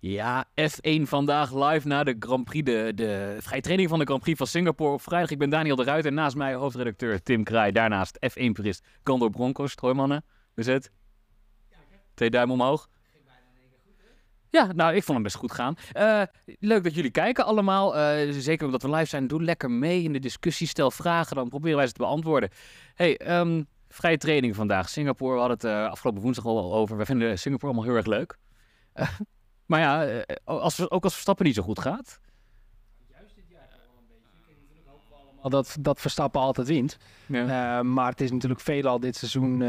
Ja, F1 vandaag live na de Grand Prix, de, de vrije training van de Grand Prix van Singapore op vrijdag. Ik ben Daniel de Ruiter en naast mij hoofdredacteur Tim Kraai. Daarnaast F1-purist Gandor hoe is het? Twee duimen omhoog. Ja, nou, ik vond hem best goed gaan. Uh, leuk dat jullie kijken allemaal. Uh, zeker omdat we live zijn. Doe lekker mee in de discussie. Stel vragen, dan proberen wij ze te beantwoorden. hey, um, vrije training vandaag. Singapore, we hadden het uh, afgelopen woensdag al over. We vinden Singapore allemaal heel erg leuk. maar ja, als, ook als Verstappen niet zo goed gaat. Juist dit jaar wel een beetje. Ik natuurlijk hopen we allemaal dat, dat Verstappen altijd wint. Ja. maar het is natuurlijk veelal dit seizoen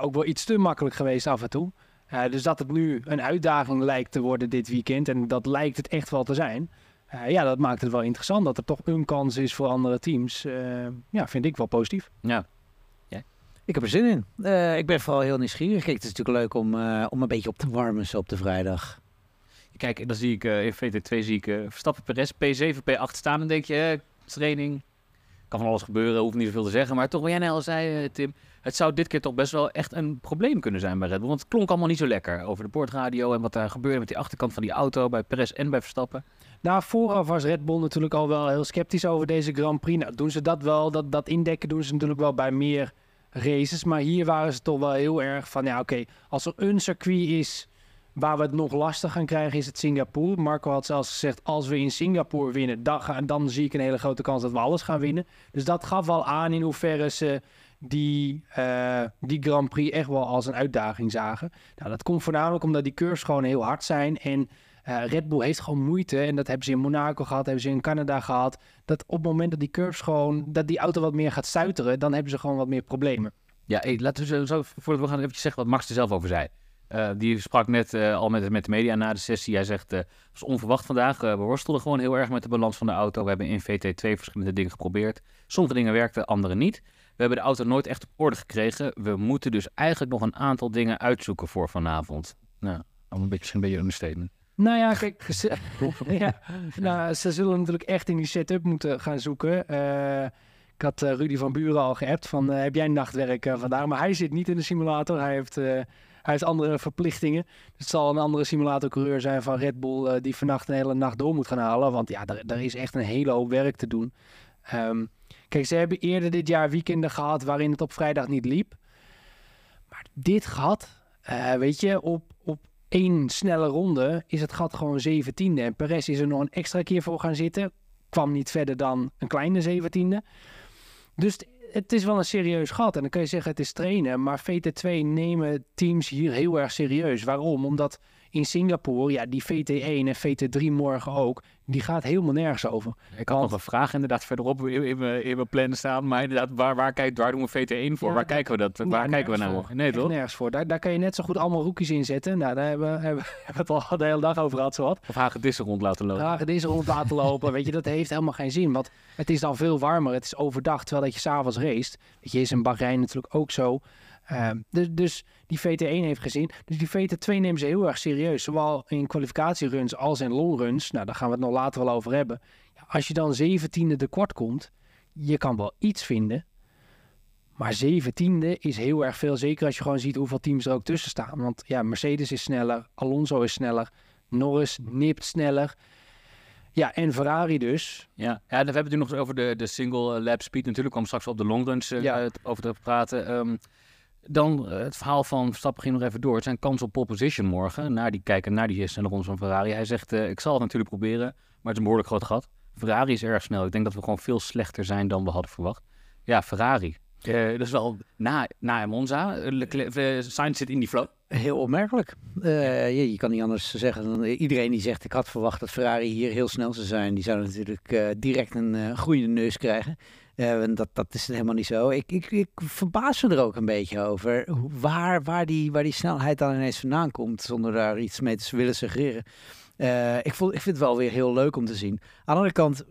ook wel iets te makkelijk geweest af en toe. Uh, dus dat het nu een uitdaging lijkt te worden dit weekend, en dat lijkt het echt wel te zijn. Uh, ja, dat maakt het wel interessant dat er toch een kans is voor andere teams. Uh, ja, vind ik wel positief. Ja. Ik heb er zin in. ik ben vooral heel nieuwsgierig. Kijk, het is natuurlijk leuk om, om een beetje op te warmen zo op de vrijdag. Kijk, dan zie ik in VT2 zie ik Verstappen Perez P7, P8 staan. Dan denk je, training, kan van alles gebeuren, hoeft niet zoveel te zeggen. Maar toch, wat jij net al zei, Tim, het zou dit keer toch best wel echt een probleem kunnen zijn bij Red Bull. Want het klonk allemaal niet zo lekker over de boordradio en wat daar gebeurde met die achterkant van die auto bij Perez en bij Verstappen. Nou, vooraf was Red Bull natuurlijk al wel heel sceptisch over deze Grand Prix. Nou, doen ze dat wel, dat, dat indekken doen ze natuurlijk wel bij meer races. Maar hier waren ze toch wel heel erg van, ja oké, als er een circuit is waar we het nog lastig gaan krijgen, is het Singapore. Marco had zelfs gezegd, als we in Singapore winnen, dan, dan zie ik een hele grote kans dat we alles gaan winnen. Dus dat gaf wel aan in hoeverre ze die, uh, die Grand Prix echt wel als een uitdaging zagen. Nou, dat komt voornamelijk omdat die curves gewoon heel hard zijn. En uh, Red Bull heeft gewoon moeite. En dat hebben ze in Monaco gehad, hebben ze in Canada gehad. Dat op het moment dat die curves gewoon, dat die auto wat meer gaat stuiteren, dan hebben ze gewoon wat meer problemen. Ja, laten we zo, voordat we gaan even zeggen wat Max er zelf over zei. Uh, die sprak net uh, al met, met de media na de sessie. Hij zegt, het was onverwacht vandaag. we worstelden gewoon heel erg met de balans van de auto. We hebben in VT2 verschillende dingen geprobeerd. Sommige dingen werkten, andere niet. We hebben de auto nooit echt op orde gekregen. We moeten dus eigenlijk nog een aantal dingen uitzoeken voor vanavond. Nou, een beetje, een beetje een understatement. Nou ja, kijk, ze, ja, nou, ze zullen natuurlijk echt in die setup moeten gaan zoeken. Uh, ik had uh, Rudy van Buren al geappt van, uh, heb jij nachtwerk vandaag? Maar hij zit niet in de simulator. Hij heeft, hij heeft andere verplichtingen. Dus het zal een andere simulatorcoureur zijn van Red Bull die vannacht een hele nacht door moet gaan halen. Want ja, er, is echt een hele hoop werk te doen. Um, Kijk, ze hebben eerder dit jaar weekenden gehad waarin het op vrijdag niet liep. Maar dit gat, weet je, op één snelle ronde is het gat gewoon zeventiende. En Perez is er nog een extra keer voor gaan zitten. Kwam niet verder dan een kleine zeventiende. Dus het is wel een serieus gat. En dan kun je zeggen het is trainen. Maar VT2 nemen teams hier heel erg serieus. Waarom? Omdat in Singapore, ja, die VT1 en VT3 morgen ook, die gaat helemaal nergens over. Ik had nog een vraag inderdaad verderop in, in, mijn, in mijn plannen staan. Maar inderdaad, waar, waar, kijk, waar doen we VT1 voor? waar kijken we dat? Waar kijken we naar? Nee, toch? Nergens voor. Daar, daar kan je net zo goed allemaal rookies in zetten. Nou, daar hebben, hebben, hebben we het al de hele dag over gehad, zo wat. Of hagedissen rond laten lopen. Hagedissen rond laten lopen. Weet je, dat heeft helemaal geen zin. Want het is dan veel warmer. Het is overdag, terwijl dat je s'avonds race. Weet je, is in Bahrein natuurlijk ook zo. Dus, dus, die VT1 heeft gezien. Dus die VT2 nemen ze heel erg serieus. Zowel in kwalificatieruns als in longruns. Nou, daar gaan we het nog later wel over hebben. Ja, als je dan zeventiende tekort komt, je kan wel iets vinden. Maar zeventiende is heel erg veel. Zeker als je gewoon ziet hoeveel teams er ook tussen staan. Want ja, Mercedes is sneller, Alonso is sneller, Norris nipt sneller. Ja, en Ferrari dus. Ja, ja we hebben het nu nog over de, de single lap speed. Natuurlijk om straks op de longruns uh, ja. over te praten. Um, dan uh, het verhaal van Verstappen ging nog even door. Het zijn kans op pole position morgen. Naar die kijken naar die snelle ronde van Ferrari. Hij zegt, uh, ik zal het natuurlijk proberen, maar het is een behoorlijk groot gat. Ferrari is erg snel. Ik denk dat we gewoon veel slechter zijn dan we hadden verwacht. Ja, Ferrari. Uh, dat is wel na, na Monza. Sainz zit in die flow. Heel opmerkelijk. je, je, kan niet anders zeggen dan iedereen die zegt... ik had verwacht dat Ferrari hier heel snel zou zijn... die zou natuurlijk direct een groeiende neus krijgen. Uh, dat, dat is helemaal niet zo. Ik, ik, ik verbaas me er ook een beetje over waar, waar, die, waar die snelheid dan ineens vandaan komt, zonder daar iets mee te willen suggereren. Uh, ik, ik vind het wel weer heel leuk om te zien. Aan de andere kant,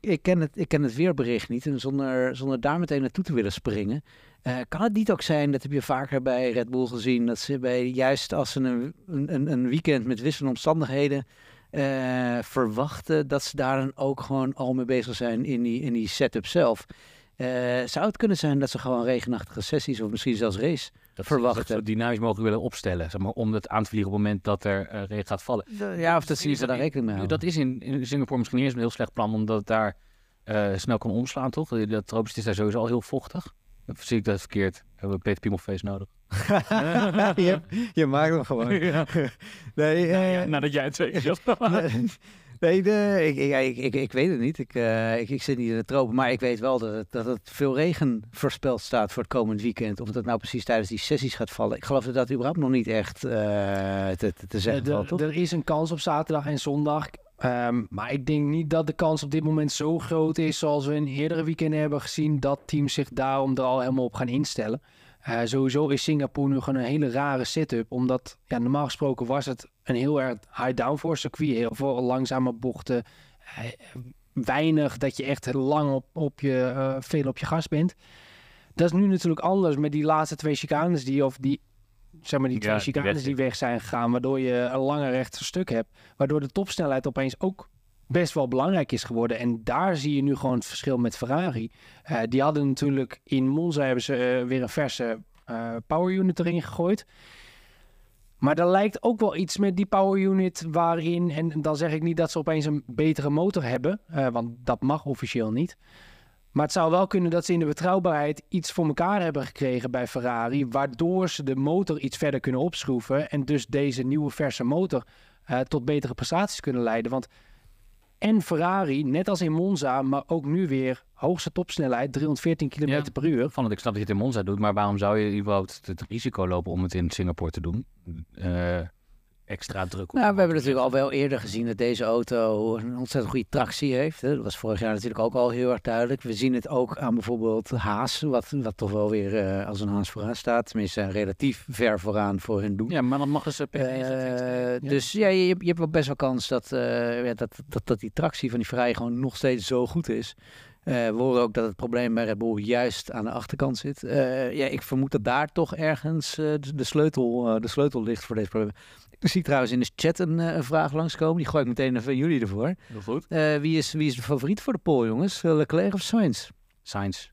ik, ken, het, ik ken het weerbericht niet. En zonder, zonder daar meteen naartoe te willen springen. Uh, kan het niet ook zijn, dat heb je vaker bij Red Bull gezien, dat ze bij, juist als ze een, een, een weekend met wisselende omstandigheden uh, verwachten dat ze daar dan ook gewoon al mee bezig zijn in die, in die setup zelf. Uh, zou het kunnen zijn dat ze gewoon regenachtige sessies of misschien zelfs race Dat ze verwacht dat heb. dynamisch mogelijk willen opstellen. Zeg maar, om het aan te vliegen op het moment dat er eh, regen gaat vallen. Ja, of dat ze daar rekening mee houden. Dat is in, in Singapore misschien eerst een heel slecht plan, omdat het daar eh, snel kan omslaan, toch? Dat tropisch is daar sowieso al heel vochtig. Of zie ik dat verkeerd? Hebben we Peter Piemelfeest nodig? je, je maakt hem gewoon. Nee, eh, Nadat jij het twee keer zegt. nee, de, ik, ik, ik, ik, ik weet het niet. Ik, eh, ik, ik zit niet in de tropen, maar ik weet wel dat het, dat het veel regen voorspeld staat voor het komend weekend. Of dat nou precies tijdens die sessies gaat vallen. Ik geloof dat dat überhaupt nog niet echt eh, te, te, zeggen valt, toch? er, er is een kans op zaterdag en zondag. Ehm, maar ik denk niet dat de kans op dit moment zo groot is zoals we in eerdere weekenden hebben gezien. Dat teams zich daarom er al helemaal op gaan instellen. Eh, sowieso is Singapore nu gewoon een hele rare setup. Omdat ja, normaal gesproken was het een heel erg high downforce circuit. Heel veel langzame bochten. eh, weinig dat je echt lang op, op je, eh, veel op je gas bent. Dat is nu natuurlijk anders met die laatste twee chicanes die, of die, zeg maar die twee Ja, chicanes die weg zijn gegaan, waardoor je een lange rechte stuk hebt, waardoor de topsnelheid opeens ook best wel belangrijk is geworden. En daar zie je nu gewoon het verschil met Ferrari. Eh, die hadden natuurlijk in Monza hebben ze eh, weer een verse eh, power unit erin gegooid. Maar er lijkt ook wel iets met die power unit waarin, en dan zeg ik niet dat ze opeens een betere motor hebben, want dat mag officieel niet. Maar het zou wel kunnen dat ze in de betrouwbaarheid iets voor elkaar hebben gekregen bij Ferrari, waardoor ze de motor iets verder kunnen opschroeven en dus deze nieuwe verse motor tot betere prestaties kunnen leiden. Want en Ferrari, net als in Monza, maar ook nu weer hoogste topsnelheid, 314 km Ja. per uur. Van het, ik snap dat je het in Monza doet, maar waarom zou je überhaupt het risico lopen om het in Singapore te doen? Eh, extra druk. op Nou, we hebben natuurlijk al wel eerder gezien dat deze auto een ontzettend goede tractie heeft. Hè. Dat was vorig jaar natuurlijk ook al heel erg duidelijk. We zien het ook aan bijvoorbeeld Haas, wat, wat toch wel weer eh, als een Haas vooraan staat. Tenminste, relatief ver vooraan voor hun doen. Ja, maar dan mag ze per Eh, Dus ja, je, je hebt wel best wel kans dat, eh, ja, dat, dat, dat die tractie van die Ferrari gewoon nog steeds zo goed is. Eh, we horen ook dat het probleem bij Red Bull juist aan de achterkant zit. Eh, ja, ik vermoed dat daar toch ergens eh, de, sleutel, de sleutel ligt voor deze probleem. Ik zie trouwens in de chat een, een vraag langskomen. Die gooi ik meteen even jullie ervoor. Heel goed. Wie, is, wie is de favoriet voor de pole, jongens? Leclerc of Sainz? Sainz.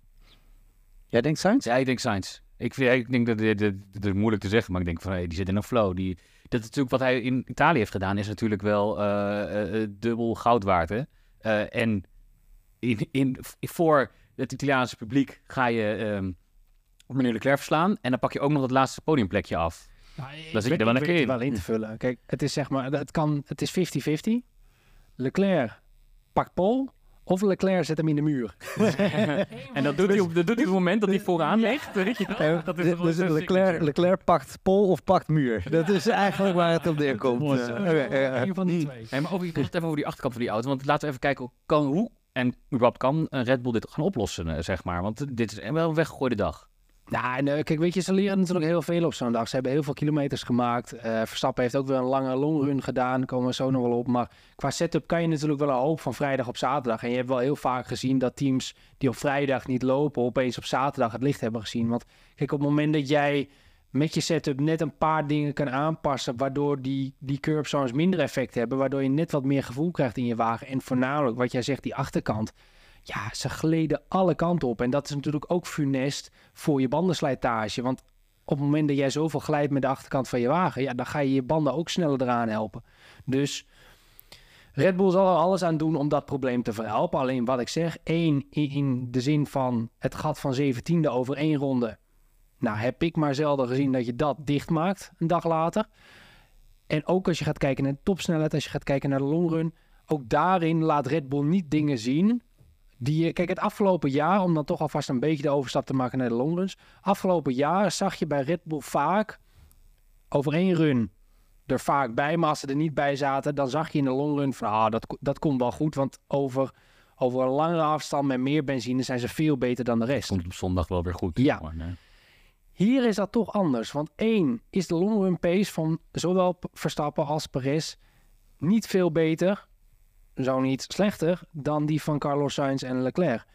Jij denkt Sainz? Ja, ik denk Sainz. Ik, vind, ik denk dat is moeilijk te zeggen, maar ik denk van hey, die zit in een flow. Die, dat is natuurlijk wat hij in Italië heeft gedaan, is natuurlijk wel dubbel goud waard. Hè? En in, in, voor het Italiaanse publiek ga je ehm meneer Leclerc verslaan en dan pak je ook nog het laatste podiumplekje af. Nou, zit ik je er wel lekker weet in. wel in te vullen. Kijk, het is zeg maar, het kan, het is 50-50. Leclerc pakt Pol of Leclerc zet hem in de muur. En dat doet hij op, dat doet hij op het moment dat hij vooraan ligt. Weet je? wel? Dat is Dus- dus een Leclerc. Leclerc pakt pole of pakt muur. Dat is eigenlijk waar het op neerkomt. Een van die twee. Hey, maar over, even over die achterkant van die auto. Want laten we even kijken kan, hoe en überhaupt kan Red Bull dit gaan oplossen, eh, zeg maar. Want dit is wel een weggegooide dag. Nou, en, eh, kijk, weet je, ze leren natuurlijk heel veel op zo'n dag. Ze hebben heel veel kilometers gemaakt. Eh, Verstappen heeft ook weer een lange longrun gedaan. Komen we zo nog wel op. Maar qua setup kan je natuurlijk wel een hoop van vrijdag op zaterdag. En je hebt wel heel vaak gezien dat teams die op vrijdag niet lopen, opeens op zaterdag het licht hebben gezien. Want kijk, op het moment dat jij met je setup net een paar dingen kan aanpassen, waardoor die, die curb zones minder effect hebben, waardoor je net wat meer gevoel krijgt in je wagen. En voornamelijk, wat jij zegt, die achterkant. Ja, ze gleden alle kanten op. En dat is natuurlijk ook funest voor je bandenslijtage. Want op het moment dat jij zoveel glijdt met de achterkant van je wagen, ja, dan ga je je banden ook sneller eraan helpen. Dus Red Bull zal er alles aan doen om dat probleem te verhelpen. Alleen wat ik zeg, één, in de zin van het gat van 17e over één ronde. Nou, heb ik maar zelden gezien dat je dat dichtmaakt een dag later. En ook als je gaat kijken naar de topsnelheid, als je gaat kijken naar de longrun, ook daarin laat Red Bull niet dingen zien die je, kijk, het afgelopen jaar, om dan toch alvast een beetje de overstap te maken naar de longruns. Afgelopen jaar zag je bij Red Bull vaak over één run er vaak bij. Maar als ze er niet bij zaten, dan zag je in de longrun van ah, dat, dat komt wel goed. Want over, over een langere afstand met meer benzine zijn ze veel beter dan de rest. Komt op zondag wel weer goed. Ja. Maar, nee. Hier is dat toch anders. Want één is de longrun pace van zowel Verstappen als Perez niet veel beter, zo niet slechter, dan die van Carlos Sainz en Leclerc.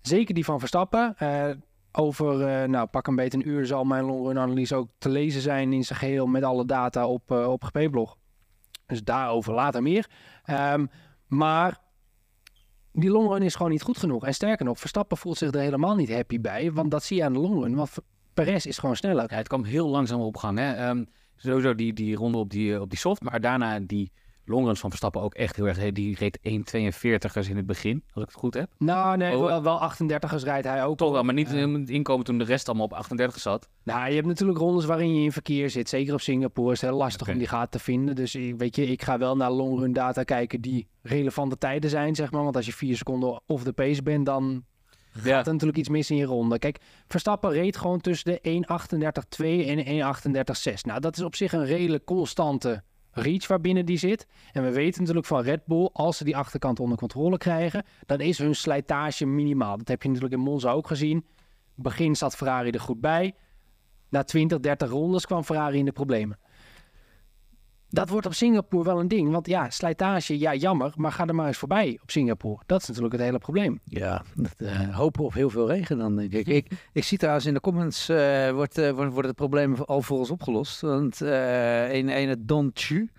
Zeker die van Verstappen. Eh, over, eh, nou pak een beetje een uur zal mijn longrun analyse ook te lezen zijn in zijn geheel met alle data op, eh, op GP-blog. Dus daarover later meer. Ehm, maar die longrun is gewoon niet goed genoeg. En sterker nog, Verstappen voelt zich er helemaal niet happy bij. Want dat zie je aan de longrun. Want Perez is gewoon sneller. Het kwam heel langzaam op gang. Hè. Ehm, sowieso die, die ronde op die, eh, op die soft, maar daarna die longruns van Verstappen ook echt heel erg. Die reed 1,42ers in het begin, als ik het goed heb. Nou, nee, Oh. wel, wel 38ers rijdt hij ook. Toch wel, maar niet Ja. in het inkomen toen de rest allemaal op 38 zat. Nou, je hebt natuurlijk rondes waarin je in verkeer zit. Zeker op Singapore is het heel lastig om die gaten te vinden. Dus ik- weet je, ik ga wel naar longrun data kijken die relevante tijden zijn, zeg maar. Want als je vier seconden off the pace bent, dan Ja. gaat er natuurlijk iets mis in je ronde. Kijk, Verstappen reed gewoon tussen de 1.38.2 en 1.38.6. Nou, dat is op zich een redelijk constante reach waarbinnen die zit. En we weten natuurlijk van Red Bull, als ze die achterkant onder controle krijgen, dan is hun slijtage minimaal. Dat heb je natuurlijk in Monza ook gezien. Begin zat Ferrari er goed bij. Na 20, 30 rondes kwam Ferrari in de problemen. Dat wordt op Singapore wel een ding. Want ja, slijtage, ja jammer, maar ga er maar eens voorbij op Singapore. Dat is natuurlijk het hele probleem. Ja, dat, eh, hopen op heel veel regen dan, ik. Ik, ik zie trouwens in de comments, eh, wordt, eh, wordt, wordt het probleem al voor ons opgelost. Want eh een ene Don Chu,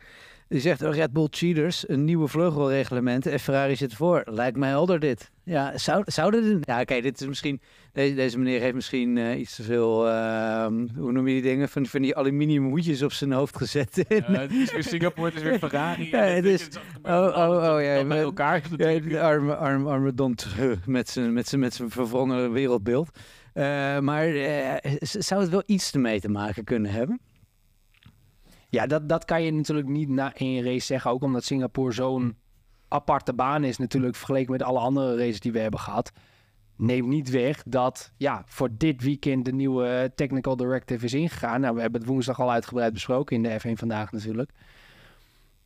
die zegt Red Bull cheaters, een nieuwe vleugelreglement en Ferrari zit voor. Lijkt mij helder dit. Ja, zou, zouden dit... Ja, oké, dit is misschien... Deze, deze meneer heeft misschien eh, iets te veel, ehm, hoe noem je die dingen, van, van die aluminium hoedjes op zijn hoofd gezet. het is weer Singapore, het is weer Ferrari. Ja, het is- Oh, oh, oh, ja. met- elkaar. Ja, de arme, arme, arme met zijn, met zijn, met zijn verwrongen wereldbeeld. Eh, maar eh, zou het wel iets ermee te maken kunnen hebben? Ja, dat, dat kan je natuurlijk niet na één race zeggen. Ook omdat Singapore zo'n aparte baan is natuurlijk vergeleken met alle andere races die we hebben gehad. Neemt niet weg dat ja, voor dit weekend de nieuwe technical directive is ingegaan. Nou, we hebben het woensdag al uitgebreid besproken in de F1 vandaag natuurlijk.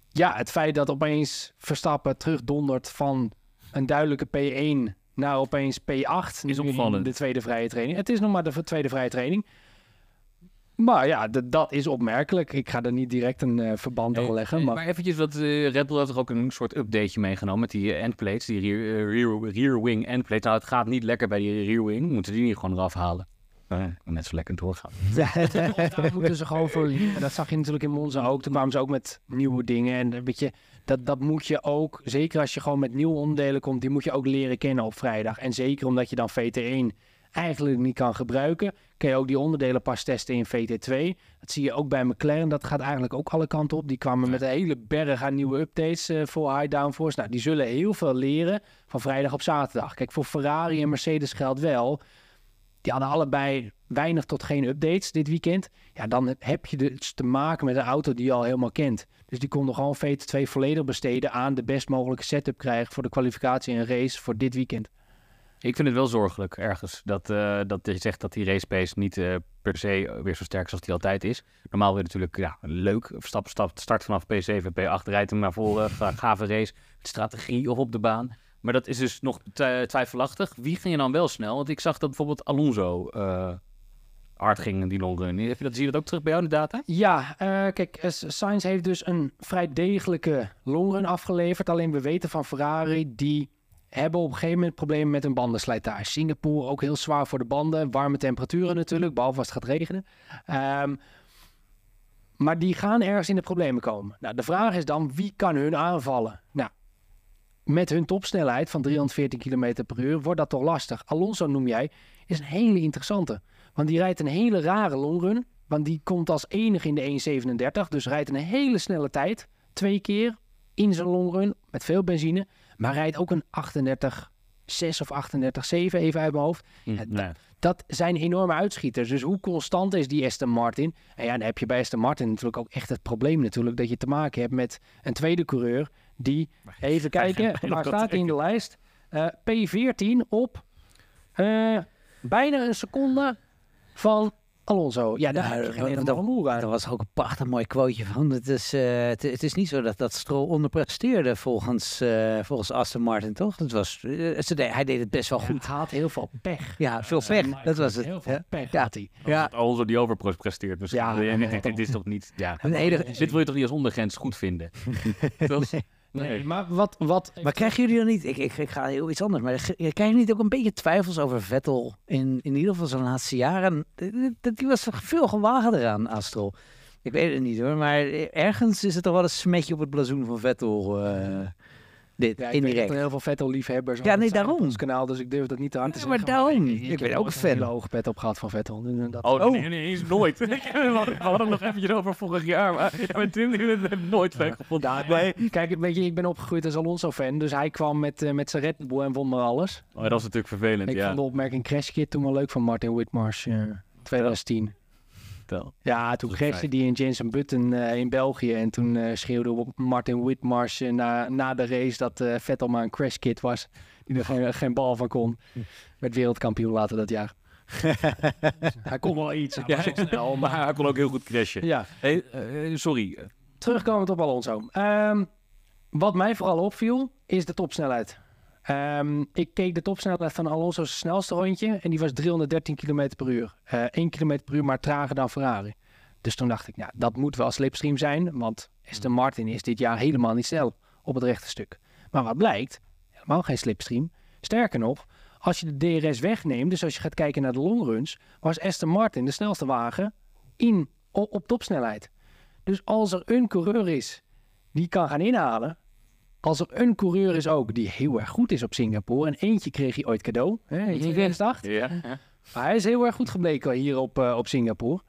Ja, het feit dat opeens Verstappen terugdondert van een duidelijke P1 naar opeens P8 Is opvallend. de tweede vrije training. Het is nog maar de tweede vrije training. Maar ja, dat is opmerkelijk. Ik ga er niet direct een eh, verband aan leggen. Maar, Maar eventjes, wat eh, Red Bull heeft toch ook een soort updateje meegenomen met die eh, endplates, die rear, rear, rear wing endplates. Nou, het gaat niet lekker bij die rear wing. Moeten die niet gewoon eraf halen? Net zo lekker doorgaan. daar moeten ze gewoon voor leren. Dat zag je natuurlijk in Monza ook. Toen kwamen ze ook met nieuwe dingen. En eh, weet je, dat, dat moet je ook, zeker als je gewoon met nieuwe onderdelen komt, die moet je ook leren kennen op vrijdag. En zeker omdat je dan VT1 eigenlijk niet kan gebruiken, kun je ook die onderdelen pas testen in VT2. Dat zie je ook bij McLaren. Dat gaat eigenlijk ook alle kanten op. Die kwamen met een hele berg aan nieuwe updates eh, voor high downforce. Nou, die zullen heel veel leren van vrijdag op zaterdag. Kijk, voor Ferrari en Mercedes geldt wel. Die hadden allebei weinig tot geen updates dit weekend. Ja, dan heb je dus te maken met een auto die je al helemaal kent. Dus die konden gewoon VT2 volledig besteden aan de best mogelijke setup krijgen voor de kwalificatie en race voor dit weekend. Ik vind het wel zorgelijk ergens dat, eh, dat je zegt dat die race pace niet eh, per se weer zo sterk is als die altijd is. Normaal wil je natuurlijk ja, leuk stap, stap, start vanaf P7 en P8 rijdt hem naar voren, ga- gave race, strategie of op de baan. Maar dat is dus nog twi- twijfelachtig. Wie ging je dan wel snel? Want ik zag dat bijvoorbeeld Alonso eh, hard ging in die longrun. Heb je dat, zie je dat ook terug bij jou in de data? Ja, eh, kijk, eh, Sainz heeft dus een vrij degelijke longrun afgeleverd. Alleen we weten van Ferrari, die hebben op een gegeven moment problemen met hun bandenslijtage. Singapore ook heel zwaar voor de banden. Warme temperaturen natuurlijk, behalve als het gaat regenen. Ehm, maar die gaan ergens in de problemen komen. Nou, de vraag is dan, wie kan hun aanvallen? Nou, met hun topsnelheid van 314 km per uur wordt dat toch lastig. Alonso noem jij, is een hele interessante. Want die rijdt een hele rare longrun. Want die komt als enige in de 1.37. Dus rijdt een hele snelle tijd. Twee keer in zijn longrun met veel benzine. Maar rijdt ook een 38.6 of 38.7 even uit mijn hoofd. Ja, nee. Dat zijn enorme uitschieters. Dus hoe constant is die Aston Martin? En ja, dan heb je bij Aston Martin natuurlijk ook echt het probleem natuurlijk... dat je te maken hebt met een tweede coureur die... Even kijken, waar staat hij in de lijst? Eh, P14 op eh, bijna een seconde van Alonso. Ja, daar Ja, heb je geen dat- helemaal dat- van moe aan. Daar was ook een prachtig mooi quoteje van. Het is, eh, het, het is niet zo dat, dat Stroll onderpresteerde volgens, eh, volgens Aston Martin, toch? Dat was, eh, hij deed het best wel Ja, goed. hij had heel veel pech. Ja, veel pech. Dat was het. Heel veel Ja. pech Ja. had hij. Ja, Alonso die overpresteert. Dus Ja, ja, ja, dit is toch niet... Ja. Dit wil je toch niet als ondergrens goed vinden? Toch? Nee, maar wat... wat Maar krijgen jullie dan niet, ik, ik, ik ga heel iets anders, maar ge- krijgen jullie niet ook een beetje twijfels over Vettel in, in ieder geval zijn laatste jaren? Dat Die was veel gewaagder aan Astro. Ik weet het niet hoor, maar ergens is het toch wel een smetje op het blazoen van Vettel, eh, dit, Ja, ik weet dat indirect. er heel veel Vettel-liefhebbers Ja, aan nee, zijn op daarom. ons kanaal, dus ik durf dat niet te hard te Ja, maar daarom. ik, Ik heb ben ook nooit fan. een hele hoge pet op gehad van Vettel. Dus dat- Oh, Oh. nee, nee, eens nooit. We hadden het nog eventjes over vorig jaar, maar met Tim het nooit ver gevonden. Ja, maar Kijk, weet je, ik ben opgegroeid als Alonso-fan, dus hij kwam met, eh, met zijn Red Bull en won maar alles. Oh, dat is natuurlijk vervelend, Ik ja. vond de opmerking Crash Kit toen wel leuk van Martin Whitmarsh, eh 2010. Ja, toen is crashte die in Jensen Button eh, in België en toen eh, schreeuwde Martin Whitmarsh eh, na, na de race dat eh, Vettel maar een Crash Kit was, die er geen, geen bal van kon. Werd wereldkampioen later dat jaar. hij kon wel iets, hij was wel snel, Maar maar... hij kon ook heel goed crashen. Ja, Hey, eh, sorry. Terugkomend op Alonso. Ehm, wat mij vooral opviel, is de topsnelheid. Ehm, ik keek de topsnelheid van Alonso's snelste rondje en die was 313 km per uur. Eh 1 km per uur, maar trager dan Ferrari. Dus toen dacht ik, ja, dat moet wel slipstream zijn, want Aston Martin is dit jaar helemaal niet snel op het rechte stuk. Maar wat blijkt, helemaal geen slipstream. Sterker nog, als je de DRS wegneemt, dus als je gaat kijken naar de longruns, was Aston Martin de snelste wagen in, op topsnelheid. Dus als er een coureur is die kan gaan inhalen. Als er een coureur is ook die heel erg goed is op Singapore. En eentje kreeg hij ooit cadeau. Hè, in 2008. Ja. Maar hij is heel erg goed gebleken hier op, eh, op Singapore.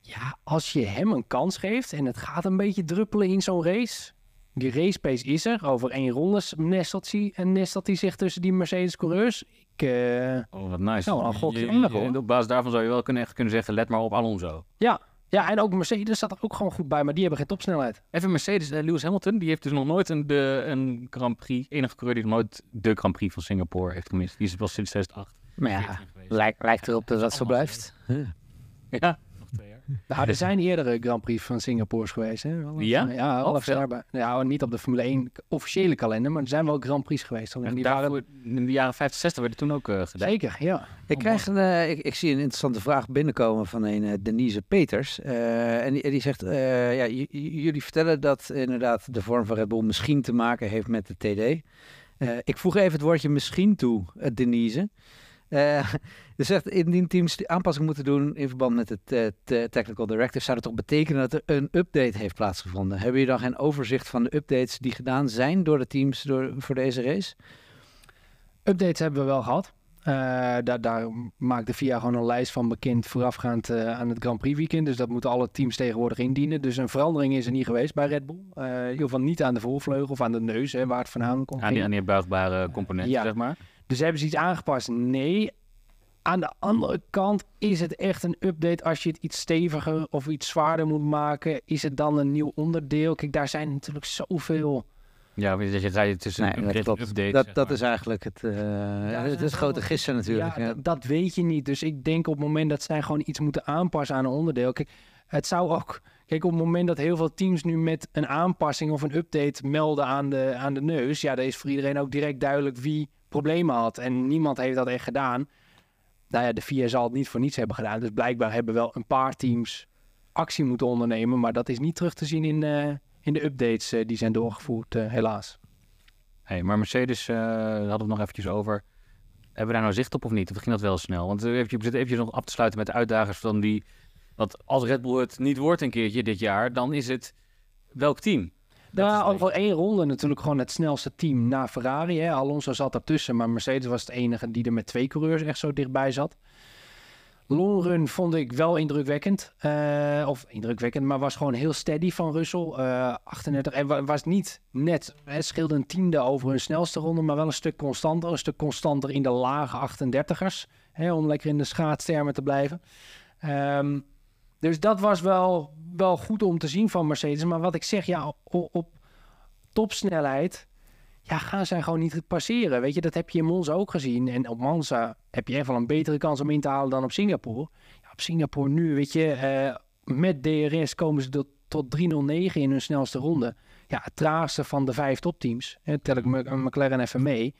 Ja, als je hem een kans geeft en het gaat een beetje druppelen in zo'n race. Die race pace is er. Over één ronde nestelt hij, en nestelt hij zich tussen die Mercedes-coureurs. Ik, eh, Oh, wat nice. Nou, een gokje Je-. Op basis daarvan zou je wel kunnen, echt kunnen zeggen, let maar op Alonso. ja, ja, en ook Mercedes zat er ook gewoon goed bij, maar die hebben geen topsnelheid. Even Mercedes, eh, Lewis Hamilton, die heeft dus nog nooit een, de, een Grand Prix, enige coureur die nog nooit de Grand Prix van Singapore heeft gemist. Die is wel sinds 2008. Maar ja, 14 geweest. lijkt, lijkt erop dat dat zo blijft. Ja. Nou, er zijn eerdere Grand Prix van Singapore's geweest. Hè? Ja? Ja, Oh, half veel. jaar bij. Ja, niet op de Formule 1 officiële kalender, maar er zijn wel Grand Prix geweest. Alleen die waren... in de jaren 50, 60 werden toen ook eh, gedaan. Zeker, ja. Ik, krijg een, eh, ik, ik zie een interessante vraag binnenkomen van een eh, Denise Peters. Eh, en, die, en die zegt, eh, ja, j- j- jullie vertellen dat inderdaad de vorm van Red Bull misschien te maken heeft met de TD. Eh, ik voeg even het woordje misschien toe, eh, Denise. Eh ze zegt, indien teams die aanpassing moeten doen in verband met het eh, te- Technical Directive, zou dat toch betekenen dat er een update heeft plaatsgevonden? Hebben jullie dan geen overzicht van de updates die gedaan zijn door de teams door, voor deze race? Updates hebben we wel gehad. Eh, daar, daar maakt de FIA gewoon een lijst van bekend voorafgaand eh, aan het Grand Prix weekend. Dus dat moeten alle teams tegenwoordig indienen. Dus een verandering is er niet geweest bij Red Bull. Eh, in ieder geval niet aan de voorvleugel of aan de neus, hè, waar het voornamelijk om Aan die, aan die buigbare componenten, Ja. zeg maar. Dus hebben ze iets aangepast? Nee. Aan de andere kant is het echt een update als je het iets steviger of iets zwaarder moet maken. Is het dan een nieuw onderdeel? Kijk, daar zijn natuurlijk zoveel. Ja, weet je, dat je rijdt tussen Nee, dat, update. dat, zeg dat maar. is eigenlijk het, eh, het, zijn het grote zoveel- gissen natuurlijk. Ja, Ja, dat, dat weet je niet. Dus ik denk op het moment dat zij gewoon iets moeten aanpassen aan een onderdeel. Kijk, het zou ook. Kijk, op het moment dat heel veel teams nu met een aanpassing of een update melden aan de, aan de neus. Ja, dan is voor iedereen ook direct duidelijk wie problemen had. En niemand heeft dat echt gedaan. Nou ja, de VIA zal het niet voor niets hebben gedaan. Dus blijkbaar hebben wel een paar teams actie moeten ondernemen. Maar dat is niet terug te zien in, eh, in de updates eh, die zijn doorgevoerd, eh, helaas. Hey, maar Mercedes, daar hadden we nog eventjes over. Hebben we daar nou zicht op of niet? Of ging dat wel snel? Want even, zitten eventjes nog af te sluiten met de uitdagers van die... Want als Red Bull het niet wordt een keertje dit jaar, dan is het welk team? Nou, het over één ronde natuurlijk gewoon het snelste team na Ferrari. Hè. Alonso zat ertussen, maar Mercedes was het enige die er met twee coureurs echt zo dichtbij zat. Longrun vond ik wel indrukwekkend. Eh, of indrukwekkend, maar was gewoon heel steady van Russell. Eh 38 en wa- was niet net, het scheelde een tiende over hun snelste ronde, maar wel een stuk constanter. Een stuk constanter in de lage 38ers, hè, om lekker in de schaatstermen te blijven. Ehm, dus dat was wel, wel goed om te zien van Mercedes. Maar wat ik zeg, ja, op, op topsnelheid ja, gaan zij gewoon niet passeren. Weet je, dat heb je in Monza ook gezien. En op Monza heb je wel een betere kans om in te halen dan op Singapore. Ja, op Singapore nu, weet je, eh, met DRS komen ze tot, tot 309 in hun snelste ronde. Ja, het traagste van de vijf topteams. Tel ik Mc- McLaren even mee.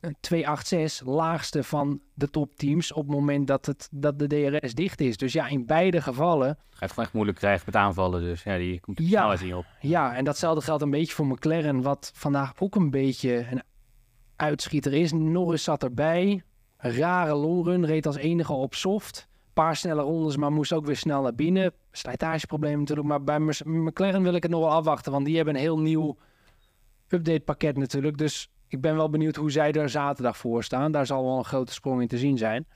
Een 286, laagste van de topteams op het moment dat, het, dat de DRS dicht is. Dus ja, in beide gevallen het gewoon echt moeilijk krijgen met aanvallen. Dus ja, die komt er Ja. snelheid niet op. Ja, en datzelfde geldt een beetje voor McLaren, wat vandaag ook een beetje een uitschieter is. Norris zat erbij. Een rare longrun, reed als enige op soft. Paar snelle rondes, maar moest ook weer snel naar binnen. Slijtageprobleem natuurlijk. Maar bij McLaren wil ik het nog wel afwachten, want die hebben een heel nieuw update pakket natuurlijk. Dus ik ben wel benieuwd hoe zij er zaterdag voor staan. Daar zal wel een grote sprong in te zien zijn.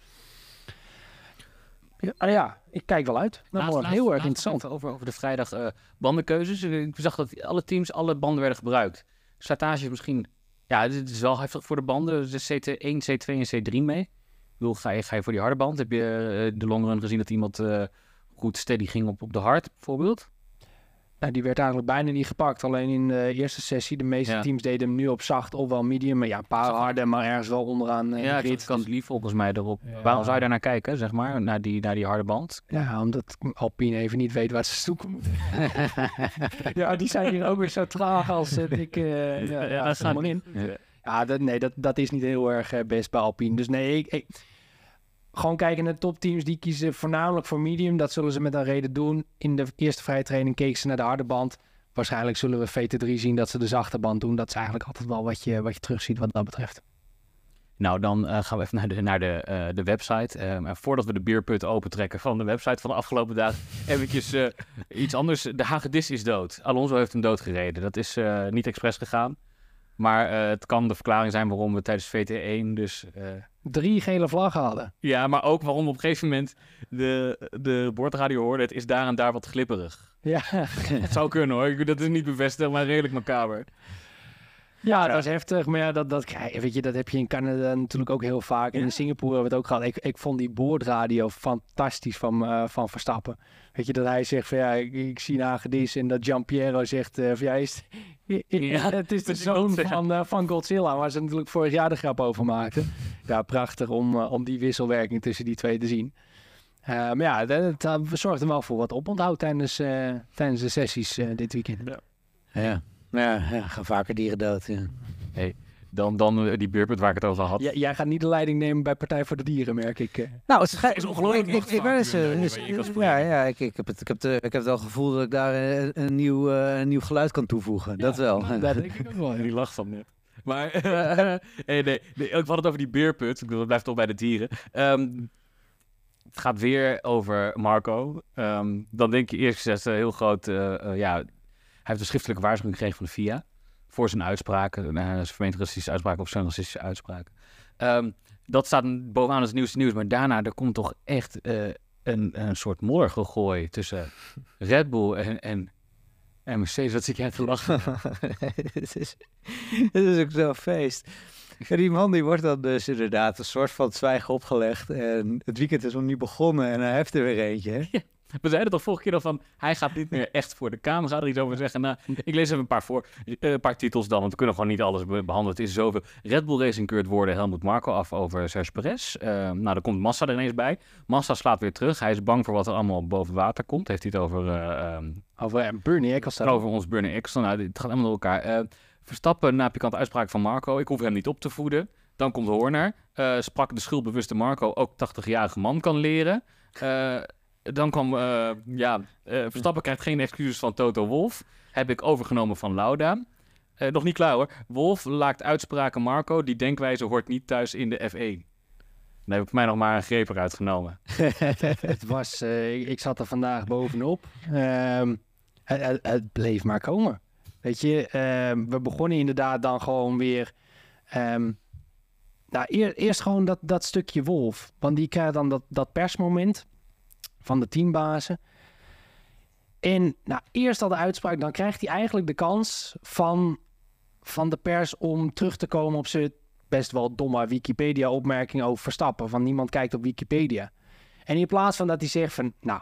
Ja, ah ja ik kijk wel uit. Dat wordt heel erg interessant. Over, over de vrijdag uh, bandenkeuzes. Ik zag dat alle teams alle banden werden gebruikt. Slijtage is misschien... Ja, het is wel heftig voor de banden. Dus CT1, C2 en C3 mee. Ik bedoel, ga je, ga je voor die harde band? Heb je uh, de longrun gezien dat iemand uh, goed steady ging op, op de hard, bijvoorbeeld? Nou, die werd eigenlijk bijna niet gepakt. Alleen in de eerste sessie. De meeste teams deden hem nu op zacht of wel medium. Maar ja, een paar harde, maar ergens wel onderaan. Uh, ja, het kan lief volgens mij erop. Waarom zou je daar naar kijken, zeg maar? Naar die, naar die harde band? Ja, omdat Alpine even niet weet waar ze zoeken moeten. ja, die zijn hier ook weer zo traag als uh, ik... Uh, ja, ja, dat in. Ja, dat, nee, dat, dat is niet heel erg best bij Alpine. Dus nee, ik, ik gewoon kijken naar de topteams, die kiezen voornamelijk voor medium. Dat zullen ze met een reden doen. In de eerste vrije training keken ze naar de harde band. Waarschijnlijk zullen we VT3 zien dat ze de zachte band doen. Dat is eigenlijk altijd wel wat je, wat je terugziet wat dat betreft. Nou, dan uh, gaan we even naar de, naar de, uh, de website. Uh, voordat we de beerput opentrekken van de website van de afgelopen dagen, eventjes iets anders. De Hagedis is dood. Alonso heeft hem doodgereden. Dat is niet expres gegaan. Maar het kan de verklaring zijn waarom we tijdens VT1 dus drie gele vlaggen hadden. Ja, maar ook waarom op een gegeven moment de, de bordradio hoorde... het is daar en daar wat glipperig. Ja. Het zou kunnen hoor, dat is niet bevestigd, maar redelijk macaber. Ja, dat is heftig. Maar ja, dat, dat, weet je, dat heb je in Canada natuurlijk ook heel vaak. En in Singapore hebben we het ook gehad. Ik, ik vond die boordradio fantastisch van, uh, van Verstappen. Weet je, dat hij zegt van ja, ik, ik zie Hagedis en dat Giampiero zegt uh, van ja, is, ja, het is de zoon van, uh, van Godzilla, waar ze natuurlijk vorig jaar de grap over maakten. Ja, prachtig om, om die wisselwerking tussen die twee te zien. maar ja, dat, dat zorgt er wel voor wat oponthoud tijdens, tijdens de sessies dit weekend. Ja. ja. Ja, ja, gaan vaker dieren dood. Ja. Hey, dan, dan eh, die beurpunt waar ik het over had. Jij gaat niet de leiding nemen bij Partij voor de Dieren, merk ik. Eh. Nou, het is, is ongelooflijk. Ik, ik, ik, ja, ja, ik, ik, heb het, ik, heb de, ik heb wel het gevoel dat ik daar een, een nieuw, uh, een nieuw geluid kan toevoegen. dat wel. Dat denk ik ook wel. Die lacht van net. Maar nee, nee, nee, ik had het over die beerput. Ik bedoel, het blijft toch bij de dieren. Um, het gaat weer over Marco. Um, dan denk je eerst gezegd heel groot, uh, uh, ja, heeft een schriftelijke waarschuwing gekregen van de FIA voor zijn uitspraken, uh, zijn vermeend racistische uitspraken of zijn racistische uitspraken. Um, dat staat bovenaan het nieuwste nieuws, maar daarna er komt toch echt uh, een, een soort morgengooi tussen Red Bull en, en, en Mercedes. Wat zit jij te lachen? het, is, het is ook zo'n feest. Die man die wordt dan dus inderdaad een soort van zwijgen opgelegd. En het weekend is nog niet begonnen en hij heeft er weer eentje. Hè? Ja. We zeiden toch vorige keer al van, hij gaat niet meer echt voor de camera er iets over zeggen. Nou, ik lees even een paar, voor, uh, een paar titels dan, want we kunnen gewoon niet alles behandelen. Het is zoveel. Red Bull Racing keurt woorden Helmut Marco af over Serge Perez. Uh, nou, dan komt Massa er ineens bij. Massa slaat weer terug. Hij is bang voor wat er allemaal boven water komt. Heeft hij het over... Uh, um, over Bernie Eccleston. Over ons Bernie Eccleston. Nou, het gaat helemaal door elkaar. Verstappen na pikante uitspraak van Marco. Ik hoef hem niet op te voeden. Dan komt Horner. sprak de schuldbewuste Marco. Ook 80-jarige man kan leren. Dan kwam, uh, ja, uh, Verstappen krijgt geen excuses van Toto Wolf. Heb ik overgenomen van Lauda. Uh, nog niet klaar hoor. Wolf laakt uitspraken Marco. Die denkwijze hoort niet thuis in de F1. Dan heb ik mij nog maar een greep eruit genomen. het was, ik zat er vandaag bovenop. Um, het, bleef maar komen. Weet je, um, we begonnen inderdaad dan gewoon weer... Um, nou, eer, eerst gewoon dat, dat stukje Wolf. Want die krijgt dan dat, dat persmoment van de teambazen. En nou, eerst al de uitspraak, dan krijgt hij eigenlijk de kans van, van de pers om terug te komen op zijn best wel domme Wikipedia-opmerking over Verstappen. Van niemand kijkt op Wikipedia. En in plaats van dat hij zegt van, nou,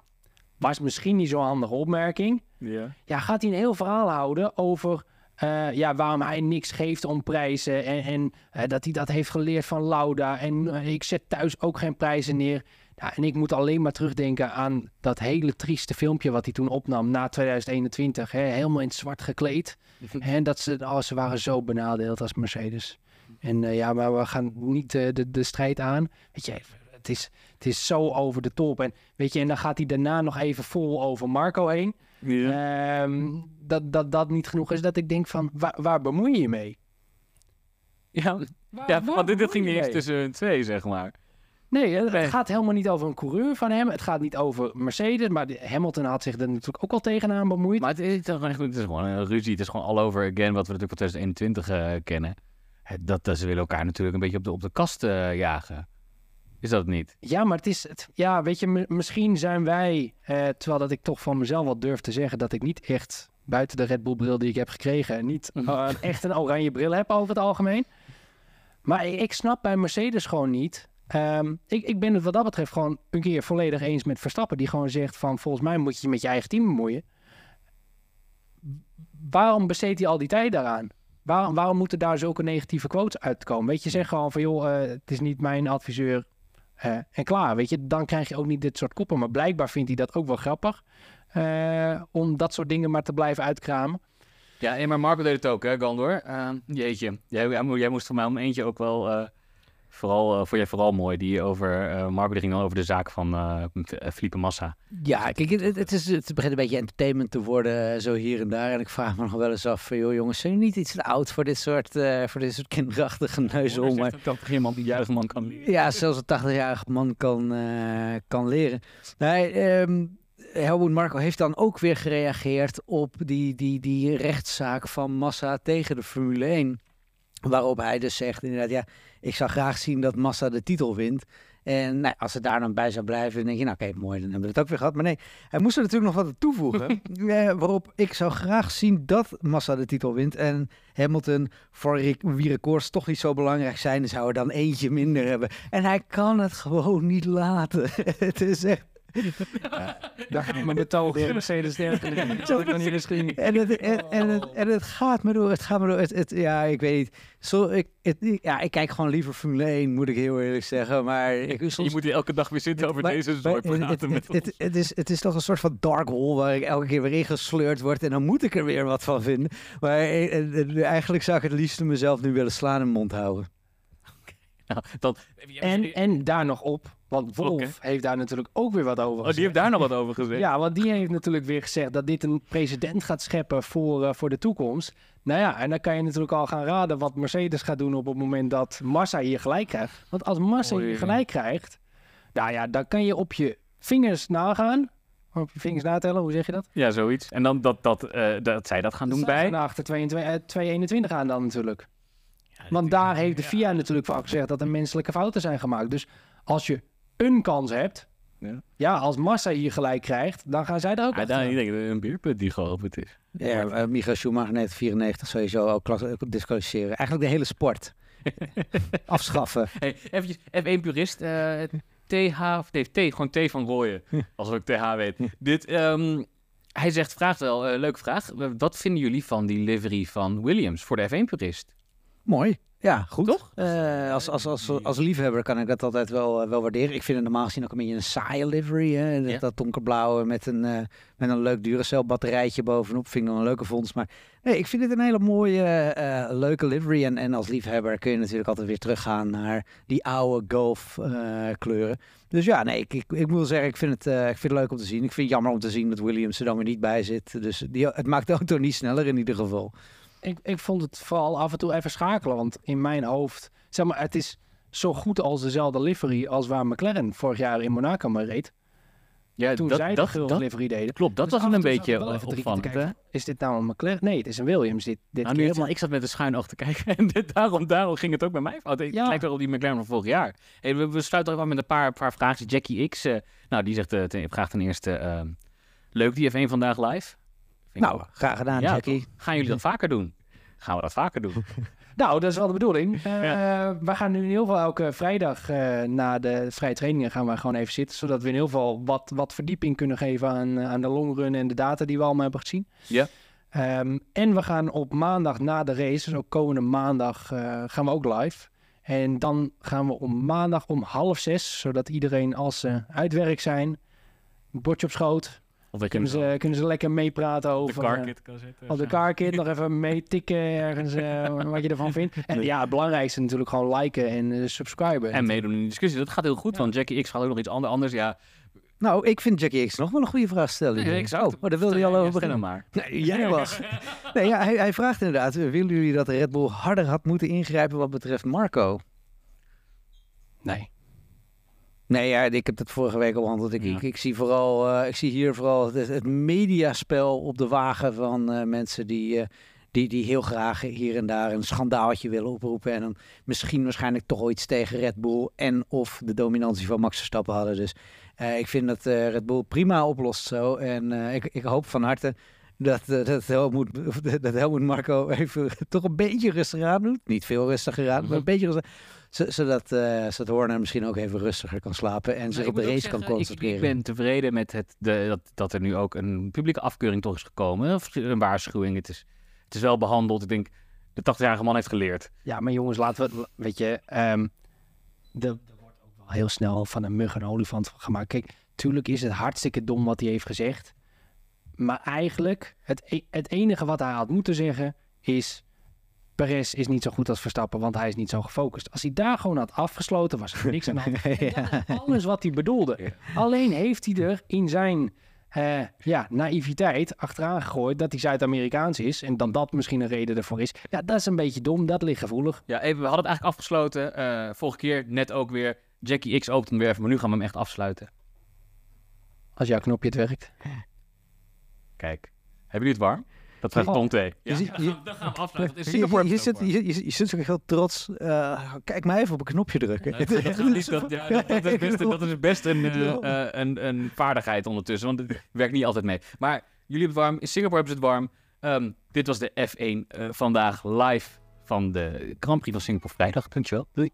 was misschien niet zo'n handige opmerking. Ja. ja, gaat hij een heel verhaal houden over uh, ja, waarom hij niks geeft om prijzen. En, en uh, dat hij dat heeft geleerd van Lauda. En uh, ik zet thuis ook geen prijzen neer. Ja, en ik moet alleen maar terugdenken aan dat hele trieste filmpje wat hij toen opnam na 2021. Hè, helemaal in het zwart gekleed. en dat ze, oh, ze waren zo benadeeld als Mercedes. En uh, ja, maar we gaan niet uh, de, de strijd aan. Weet je, het is, het is zo over de top. En weet je, en dan gaat hij daarna nog even vol over Marco heen. Um, dat, dat dat niet genoeg is. Dat ik denk van, waar, waar bemoei je je mee? Ja, waar, ja want dit, dit ging niet eens tussen hun twee, zeg maar. Nee, het Nee. gaat helemaal niet over een coureur van hem. Het gaat niet over Mercedes. Maar Hamilton had zich er natuurlijk ook al tegenaan bemoeid. Maar het is, toch echt- het is gewoon een ruzie. Het is gewoon all over again, wat we natuurlijk van 2021 eh, kennen. Dat, dat ze willen elkaar natuurlijk een beetje op de, op de kast eh, jagen. Is dat niet? Ja, maar het is... Het, ja, weet je, misschien zijn wij... eh, terwijl dat ik toch van mezelf wel durf te zeggen... dat ik niet echt, buiten de Red Bull bril die ik heb gekregen... niet eh, echt een oranje bril heb over het algemeen. Maar ik, ik snap bij Mercedes gewoon niet... Ehm, ik, ik ben het wat dat betreft gewoon een keer volledig eens met Verstappen... die gewoon zegt van... volgens mij moet je je met je eigen team bemoeien. Waarom besteedt hij al die tijd daaraan? Waarom, waarom moeten daar zulke negatieve quotes uitkomen? Weet je, zeg gewoon van... joh, eh, het is niet mijn adviseur... Eh, en klaar, weet je, dan krijg je ook niet dit soort koppen. Maar blijkbaar vindt hij dat ook wel grappig. eh, om dat soort dingen maar te blijven uitkramen. Ja, en maar Marco deed het ook, hè, Gandor? Eh, jeetje. Jij, jij, mo- jij moest voor mij om eentje ook wel... vooral, eh, vond jij vooral mooi, die over... eh, Marco die ging dan over de zaak van eh eh, Felipe Massa. Ja, kijk, het, het, is, het begint een beetje entertainment te worden, zo hier en daar. En ik vraag me nog wel eens af, joh jongens, zijn jullie niet iets te oud voor dit soort, voor dit soort kinderachtige neuzel? Maar Dat geen man die juichen man kan leren. ja, zelfs een 80-jarige man kan, kan leren. Nee, ehm Helmut Marco heeft dan ook weer gereageerd op die, die, die rechtszaak van Massa tegen de Formule 1. Waarop hij dus zegt, inderdaad, ja, ik zou graag zien dat Massa de titel wint. En nou, als ze daar dan bij zou blijven, dan denk je, nou oké, mooi, dan hebben we het ook weer gehad. Maar nee, hij moest er natuurlijk nog wat toevoegen. eh, waarop ik zou graag zien dat Massa de titel wint. En Hamilton, voor wie records toch niet zo belangrijk zijn, zou er dan eentje minder hebben. En hij kan het gewoon niet laten. het is echt... Daar ga ik mijn betoog in Mercedes derde. Dat ik dan hier eens ging. En het, en, en, het, en het gaat me door, het gaat me door. Het, het, ja, ik weet niet. Zo, ik, het, ja, ik kijk gewoon liever Formule 1, moet ik heel eerlijk zeggen. Maar ik, Je soms, moet hier elke dag weer zitten over Maar- deze maar soort het, praten met het, het, is, het is toch een soort van dark hole waar ik elke keer weer ingesleurd word. En dan moet ik er weer wat van vinden. Maar eh, eh, eigenlijk zou ik het liefst mezelf nu willen slaan en mond houden. Nou, dan, En, en daar nog op, want Wolf heeft daar natuurlijk ook weer wat over oh, die gezegd. heeft daar nog wat over gezegd. Ja, want die heeft natuurlijk weer gezegd dat dit een precedent gaat scheppen voor, eh, voor de toekomst. Nou ja, en dan kan je natuurlijk al gaan raden wat Mercedes gaat doen op het moment dat Massa hier gelijk krijgt. Want als Massa Oei. hier gelijk krijgt, nou ja, dan kan je op je vingers nagaan. Op je vingers natellen, hoe zeg je dat? Ja, zoiets. En dan dat, dat, eh, dat zij dat gaan doen bij... Naar achter 22, eh, 221 aan dan natuurlijk. Want daar heeft de FIA natuurlijk van gezegd dat er menselijke fouten zijn gemaakt. Dus als je een kans hebt, Ja. ja, als Massa hier gelijk krijgt, dan gaan zij er ook Ja, dan, ik denk dat het een bierput die geopend is. Ja, uh, Michael Schumacher net 94 sowieso ook ook disqualificeren. Eigenlijk de hele sport. Afschaffen. Hey, eventjes, F1 purist. eh, TH, of nee, T, gewoon T van Rooyen. Als ik TH weet. Dit, ehm, hij zegt, vraagt wel, eh, leuke vraag. Wat vinden jullie van die livery van Williams voor de F1 purist? Mooi. Ja, goed. Toch? Eh, als, als, als, als liefhebber kan ik dat altijd wel, eh, wel waarderen. Ik vind het normaal gezien ook een beetje een saaie livery. Hè? Dat, Ja. dat donkerblauwe met een, eh, met een leuk Duracell batterijtje bovenop. Vind ik dan een leuke vondst. Maar nee, ik vind het een hele mooie, leuke livery. En, en als liefhebber kun je natuurlijk altijd weer teruggaan naar die oude golf kleuren. Dus ja, nee, ik, ik, ik moet wel zeggen, ik vind, het, ik vind het leuk om te zien. Ik vind het jammer om te zien dat Williams er dan weer niet bij zit. Dus die, het maakt de auto niet sneller in ieder geval. Ik, ik vond het vooral af en toe even schakelen. Want in mijn hoofd, zeg maar, het is zo goed als dezelfde livery als waar McLaren vorig jaar in Monaco mee reed. Ja, Toen dat, zij dat, de dat, livery deden. klopt. Dat Dus was een beetje wel opvallend. hè? Is dit nou een McLaren? Nee, het is een Williams dit, dit Nou, nu, maar ik zat met een schuin oog te kijken en dit, daarom, daarom ging het ook bij mij fout. Het Ja. lijkt wel op die McLaren van vorig jaar. Hey, we, we sluiten even af met een paar, paar vragen. Jackie X, eh, nou, die zegt, eh, ten- vraagt ten eerste, ehm, leuk die F1 vandaag live? Vind Nou, graag gedaan, Ja, Jackie. Gaan jullie dat vaker doen? Gaan we dat vaker doen? Nou, dat is wel de bedoeling. Eh, Ja. We gaan nu in ieder geval elke vrijdag eh, na de vrije trainingen gaan we gewoon even zitten. Zodat we in ieder geval wat, wat verdieping kunnen geven aan, eh, aan de longrun en de data die we allemaal hebben gezien. Ja. Ehm, en we gaan op maandag na de race, dus ook komende maandag, gaan we ook live. En dan gaan we om maandag om half zes, zodat iedereen als ze uit werk zijn, een bordje op schoot, Of we kunnen ze, kunnen ze lekker meepraten de over... eh, carkit kan zetten. op de carkit nog even meetikken ergens eh, wat je ervan vindt. En ja, het belangrijkste natuurlijk gewoon liken en eh, subscriben. En meedoen in de discussie. Dat gaat heel goed, want Jackie X gaat ook nog iets ander- anders. Ja, Nou, ik vind Jackie X nog wel een goede vraag stellen. Nee, exact. Oh, maar daar wilde je al over beginnen. maar. Nee, jij was. Nee, ja, hij, hij vraagt inderdaad, eh, willen jullie dat Red Bull harder had moeten ingrijpen wat betreft Marco? Nee. Nee, ja, ik heb dat vorige week al behandeld. Ik, Ja. ik, ik, zie vooral, eh, ik zie hier vooral het, het mediaspel op de wagen van eh, mensen die, eh, die, die heel graag hier en daar een schandaaltje willen oproepen. En dan misschien waarschijnlijk toch iets tegen Red Bull en of de dominantie van Max Verstappen hadden. Dus ik vind dat Red Bull prima oplost zo. En ik, ik hoop van harte dat, dat, Helmoet, dat Helmoet Marco even toch een beetje rustig aan doet. Niet veel rustiger aan, maar een beetje rustig. Zo- Zodat, eh zodat Horner misschien ook even rustiger kan slapen en zich op de race kan ik- concentreren. Ik, ben tevreden met het, de, dat, dat er nu ook een publieke afkeuring toch is gekomen. Of Een waarschuwing. Het is, het is wel behandeld. Ik denk, de 80-jarige man heeft geleerd. Ja, maar jongens, laten we, weet je, ehm, er, er wordt ook wel heel snel van een mug een olifant gemaakt. Kijk, tuurlijk is het hartstikke dom wat hij heeft gezegd. Maar eigenlijk, het, e- het enige wat hij had moeten zeggen is... Perez is niet zo goed als Verstappen, want hij is niet zo gefocust. Als hij daar gewoon had afgesloten, was er niks aan de hand. Alles wat hij bedoelde. Ja. Alleen heeft hij er in zijn eh, ja, naïviteit achteraan gegooid dat hij Zuid-Amerikaans is. En dan dat misschien een reden ervoor is. Ja, dat is een beetje dom, dat ligt gevoelig. Ja, even, we hadden het eigenlijk afgesloten. eh, vorige keer net ook weer. Jackie X opent hem weer even, maar nu gaan we hem echt afsluiten. Als jouw knopje het werkt. Kijk, hebben jullie het warm? Dat vraagt Oh. Tom T. Ja, Je ziet- dan, gaan, je- we- dan gaan we afsluiten. Singapore je, zit, je, je, je zit ook heel trots. eh, kijk mij even op een knopje drukken. dat, gaat dat, ja, dat, dat is best, dat is best een, een, een vaardigheid ondertussen, want het werkt niet altijd mee. Maar jullie hebben het warm, in Singapore hebben ze het warm. Ehm, dit was de F1 eh, vandaag live van de Grand Prix van Singapore vrijdag. Dankjewel. Doei.